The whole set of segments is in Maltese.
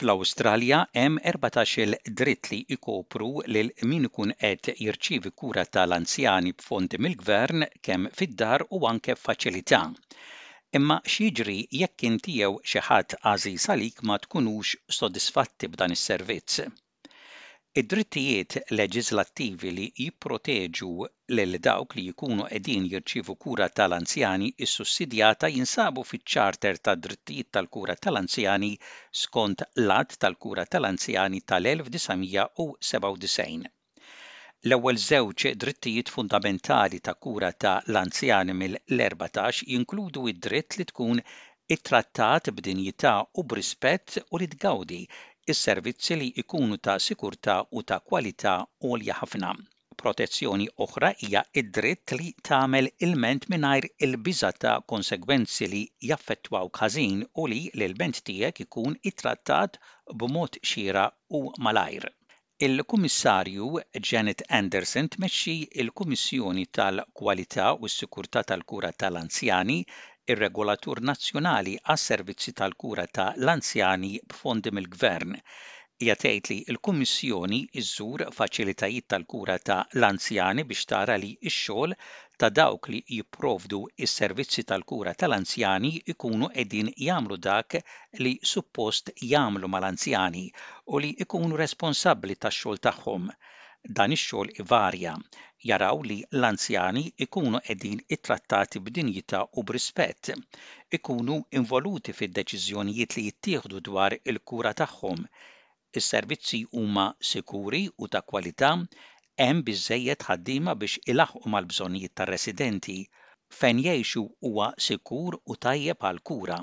Fl-Awstralja hemm erbatax-il dritt li jkopru lil min ikun qed jirċievi kura ta' l-anzjani b'fondi mill-gvern kemm fid-dar u anke f'faċilità. Imma x'jiġri jekk inti jew xi ħadd għażiż għalik ma tkunux sodisfatti b'dan is-servizz? Id-drittijiet leġiżlattivi li jipproteġu lil dawk li jkunu qegħdin jirċievu kura tal-anzjani ssussidjata jinsabu fiċ-Charter tad-Drittijiet tal-Kura tal-Anzjani skont l-Att tal-Kura tal-Anzjani tal-1997. L-ewwel żewġ drittijiet fundamentali ta' kura ta' l-anzjan mill-erbatax jinkludu d-dritt li tkun ittrattata b'dinjità u b'rispett u li tgawdi s-servizzi li jkunu ta' sikurtà u ta' kwalità għolja ħafna. Protezzjoni oħra hija d-dritt li tagħmel ilment mingħajr il-biża' ta' konsegwenzi li jaffettwawk ħażin u li l-ilment tiegħek ikun ittrattat b'mod xieraq u malajr. Il-Kummissarju Janet Anderson tmexxi l-Kummissjoni tal-Kwalità u s-Sikurtà tal-Kura ta' l-Anzjani, ir-regolatur nazzjonali għas-servizzi tal-kura ta' l-anzjani b'fondi mill-gvern. Hija tgħid li l-Kummissjoni żżur faċilitajiet tal-kura ta' l-anzjani biex tara li x-xogħol ta' dawk li jipprovdu s-servizzi tal-kura tal-anzjani jkunu qegħdin jagħmlu dak li suppost jagħmlu mal-anzjani u li jkunu responsabbli tax-xogħol tagħhom. Dan ix-xogħol ivarja. Jaraw li l-anzjani jkunu qegħdin ittrattati b'dinjità u b'rispett. Ikunu involuti fid-deċiżjonijiet li jittieħdu dwar il-kura tagħhom. Is-servizzi huma sikuri u ta' kwalità, hemm biżżejjed ħaddiema biex ilaħħqu mal-bżonnijiet tar-residenti, fejn jgħixu huwa sikur u tajjeb għall-kura.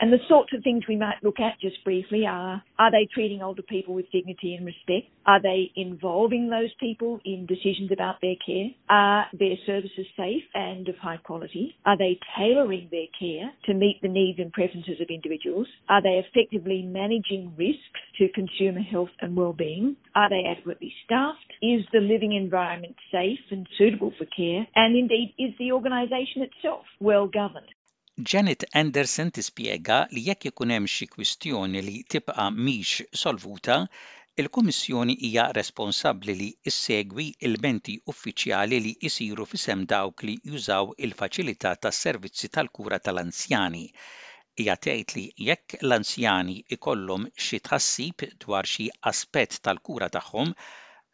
And the sorts of things we might look at just briefly are, are they treating older people with dignity and respect, are they involving those people in decisions about their care, are their services safe and of high quality, are they tailoring their care to meet the needs and preferences of individuals, Are they effectively managing risks to consumer health and wellbeing? Are they adequately staffed? Is the living environment safe and suitable for care? And indeed, is the organisation itself well governed? Janet Anderson tispjega li jekk ikun hemm xi kwistjoni li tibqa' mhix solvuta, il-Kummissjoni hija responsabbli li ssegwi ilmenti uffiċjali li jsiru f'isem dawk li jużaw il-faċilità tas-servizzi tal-kura tal-anzjani. Hija tgħid li jekk l-anzjani jkollhom xi tħassib dwar xi aspett tal-kura tagħhom,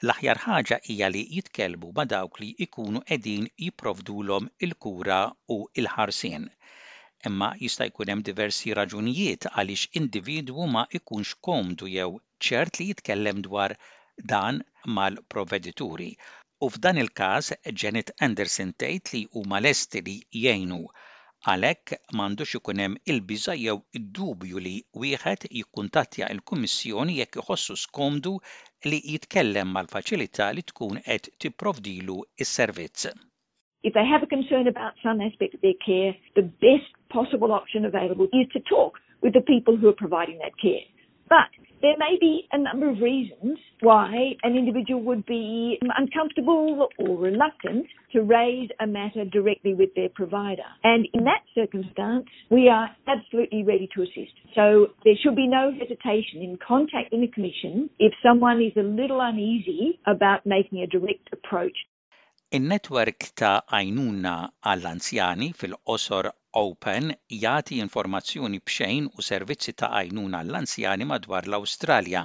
l-aħjar ħaġa hija li jitkellmu ma' dawk li jkunu qegħdin jipprovdulhom il-kura u l-ħarsien. Imma jista' jkun hemm diversi raġunijiet għaliex individwu ma jkunx komdu jew ċert li jitkellem dwar dan mal-provvedituri u f'dan il-każ Janet Anderson tgħid li huma lesti li jgħinu. Għalhekk m'għandux ikun hemm il-biża' jew id-dubju li wieħed jikkuntattja l-Kummissjoni jekk iħossu skomdu li jitkellem mal-faċilità li tkun qed tipprovdilu s-servizz. If they have a concern about some aspect of their care, the best possible option available is to talk with the people who are providing that care. But there may be a number of reasons why an individual would be uncomfortable or reluctant to raise a matter directly with their provider. And in that circumstance, we are absolutely ready to assist. So there should be no hesitation in contacting the Commission if someone is a little uneasy about making a direct approach In-Netwerk ta' Għajnuna għall-Anzjani, fil-qosor OPAN, jagħti informazzjoni b'xejn u servizzi ta' għajnuna għall-anzjani madwar l-Awstralja.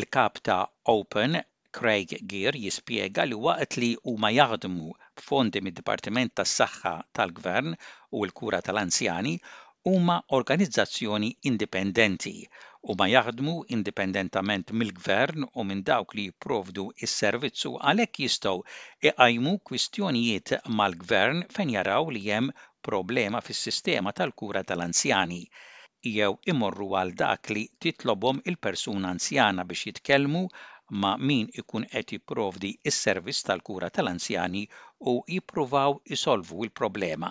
Il-Kap ta' OPAN, Craig Gear, jispjega li waqt li huma jaħdmu b'fondi mid-Dipartiment tas-Saħħa tal-Gvern u l-Kura tal-Anzjani, Huma organizzazzjoni indipendenti. Huma jaħdmu indipendentament mill-gvern u minn dawk li jipprovdu s-servizz u għalhekk jistgħu jqajmu kwistjonijiet mal-gvern fejn jaraw li hemm problema fis-sistema tal-kura tal-anzjani jew imorru għal dak li titlobhom il-persuna anzjana biex jitkellmu ma' min ikun qed jipprovdi s-servizz tal-kura tal-anzjani u jippruvaw isolvu l-problema.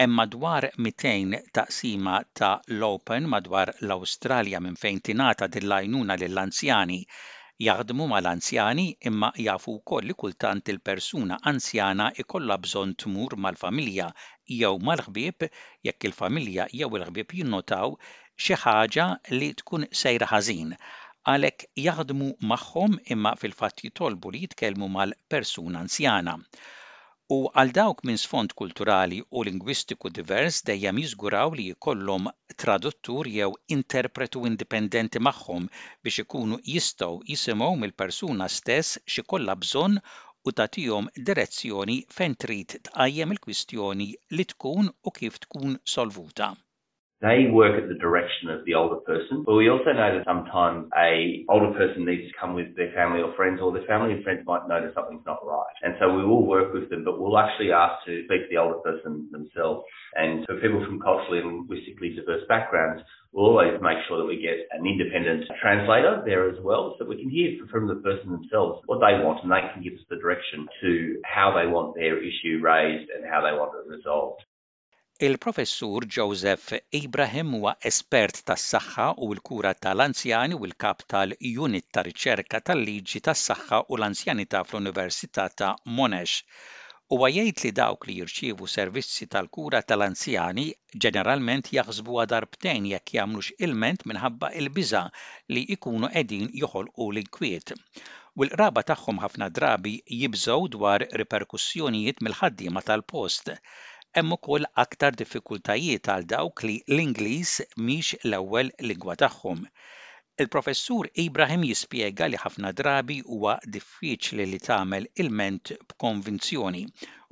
Hemm madwar 200 taqsima ta' l-Open madwar l-Awstralja minn fejn tingħata din l-għajnuna lill-anzjani. Jaħdmu ma' l-anzjani imma jafu wkoll li kultant il-persuna anzjana jkollha bżonn tmur mal-familja jew mal-ħbieb jekk il-familja jew il-ħbieb jinnotaw xi ħaġa li tkun sejra ħażin. Għalhekk jaħdmu magħhom imma fil-fatt jitolbu li jitkellmu mal-persuna anzjana. u għal dawk minn sfond kulturali u lingwistiku divers dejjem jiżguraw li jkollhom traduttur jew interpretu indipendenti magħhom biex ikunu jistgħu jisimgħu mill-persuna stess x'ikollha bżonn u tagħtihom direzzjoni fejn trid tqajjem il-kwistjoni li tkun u kif tkun solvuta. They work at the direction of the older person, but we also know that sometimes a older person needs to come with their family or friends, or their family and friends might notice something's not right. And so we will work with them, but we'll actually ask to speak to the older person themselves. And for people from culturally and linguistically diverse backgrounds, we'll always make sure that we get an independent translator there as well, so we can hear from the person themselves what they want, and they can give us the direction to how they want their issue raised and how they want it resolved. Il-Professur Joseph Ibrahim huwa espert tas-saħħa u l-kura ta' l-anzjani u l-Kap tal-Unit ta' Riċerka tal-Liġi tas-Saħħa u l-Anzjanità fl-Università ta' Monash. Huwa jgħid li dawk li jirċievu servizzi tal-kura ta' l-anzjani ġeneralment jaħsbuha darbtejn jekk jagħmlux ilment minħabba l-biża' li jkunu qegħdin joħolqu l-inkwiet u l-qraba tagħhom ħafna drabi jibżgħu dwar riperkussjonijiet mill-ħaddiema tal-post Hemm ukoll aktar diffikultajiet għal dawk li l-Ingliż mhix l-ewwel lingwa tagħhom. Il-Professur Ibrahim jispjega li ħafna drabi huwa diffiċli li tagħmel ilment b'konvinzjoni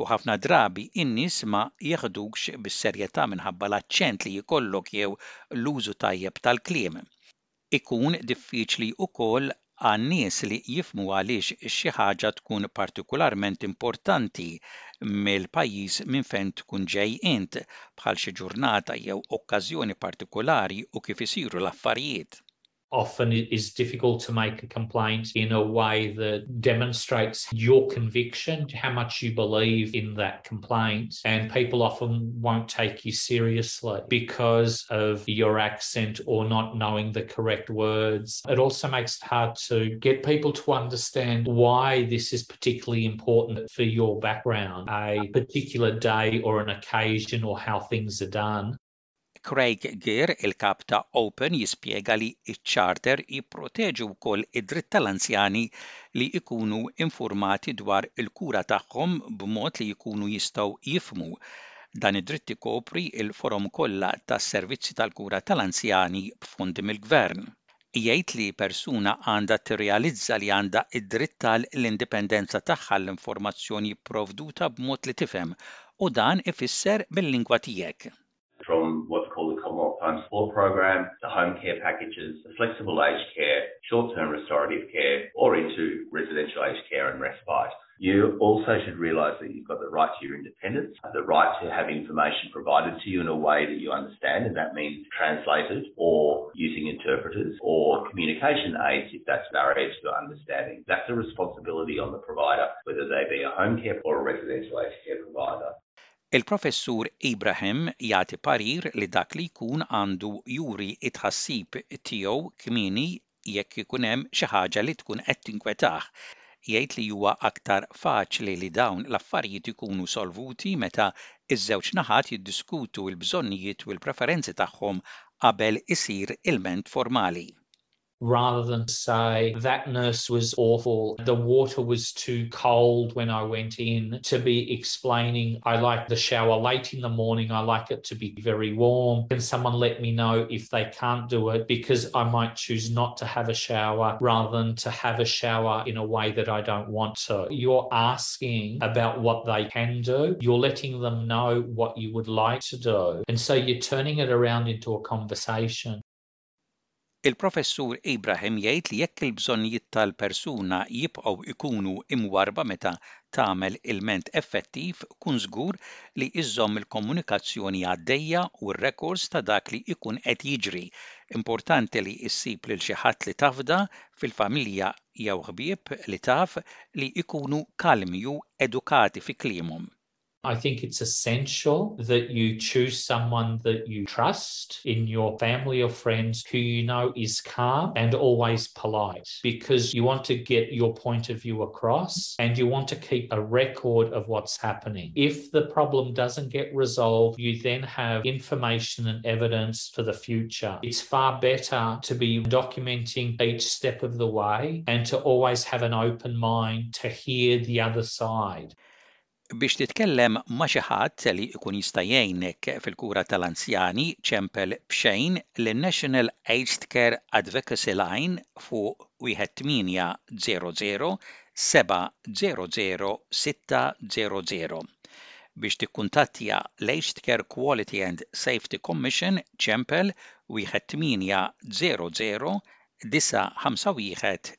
u ħafna drabi n-nies ma jeħdukx bis-serjetà minħabba l-aċċent li jkollok jew l-użu tajjeb tal-kliem. Ikun diffiċli wkoll għan-nies li jifhmu għaliex xi ħaġa tkun partikularment importanti mill-pajjiż minn fejn tkun ġej int, bħal xi ġurnata jew okkażjoni partikulari u kif isiru l-affarijiet. often it is difficult to make a complaint in a way that demonstrates your conviction, how much you believe in that. complaint. And people often won't take you seriously because of your accent or not knowing the correct words. It also makes it hard to get people to understand why this is particularly important for your background, a particular day or an occasion or how things are done. Craig Geer, il-Kap ta' Open, jispjega li ċ-Charter jipproteġi wkoll id-dritt tal-anzjani li jkunu infurmati dwar il-kura tagħhom b'mod li jkunu jistgħu jifhmu. Dan id-dritt ikopri l-forom kollha tas-servizzi tal-kura tal-anzjani b'fondi mill-Gvern. Jgħid li persuna għandha tirrealizza li għandha d-dritt għal l-indipendenza tagħha l-informazzjoni pprovduta b'mod li tifhem, u dan ifisser bil-lingwa tiegħek. from what's called the Commonwealth Home Support Programme, to home care packages, to flexible aged care, short-term restorative care, or into residential aged care and respite. You also should realise that you've got the right to your independence, the right to have information provided to you in a way that you understand, and that means translated or using interpreters or communication aids if that's barrier to understanding. That's a responsibility on the provider, whether they be a home care or a residential aged care provider. Il-professur Ibrahim jagħti parir li dak li jkun għandu juri itħassib tiegħu kmini jekk ikun hemm xi ħaġa li tkun qed tinkwetah. Jgħid li huwa aktar faċli li dawn l-affarijiet ikunu solvuti meta ż-żewġ naħat jiddiskutu l-bżonnijiet u l-preferenzi tagħhom qabel isir ilment formali. rather than to say, that nurse was awful, the water was too cold when I went in, to be explaining, I like the shower late in the morning, I like it be very warm. Can someone let me know if they can't do it because I might choose not to have a shower rather than to have a shower in a way that I don't want to? You're asking about what they can do, you're letting them know what you would like to do. And so you're turning it around into a conversation. Il-Professur Ibrahim jgħid li jekk il-bżonnijiet tal-persuna jibqgħu jkunu imwarrba meta tagħmel ilment effettiv kun żgur li iżżomm il-komunikazzjoni għaddejja u r-rekords ta' dak li jkun qed jiġri. Importanti li ssib lil xi ħadd li tafda fil-familja jew ħbieb li taf li jkunu kalmi u edukati fi kliemhom. I think it's essential that you choose someone that you trust in your family or friends who you know is calm and always polite because you want to get your point of view across and you want to keep a record of what's happening. If the problem doesn't get resolved, you then have information and evidence for the future. It's far better to be documenting each step of the way and to always have an open mind to hear the other side. Biex titkellem ma' xi ħadd li jkun jista' jgħinek fil-kura tal-anzjani, ċempel b'xejn lin-National Aged Care Advocacy Line fuq wieħed 800 700 600. Biex tikkuntattja l-Aged Care Quality and Safety Commission, ċempel wieħed 800 951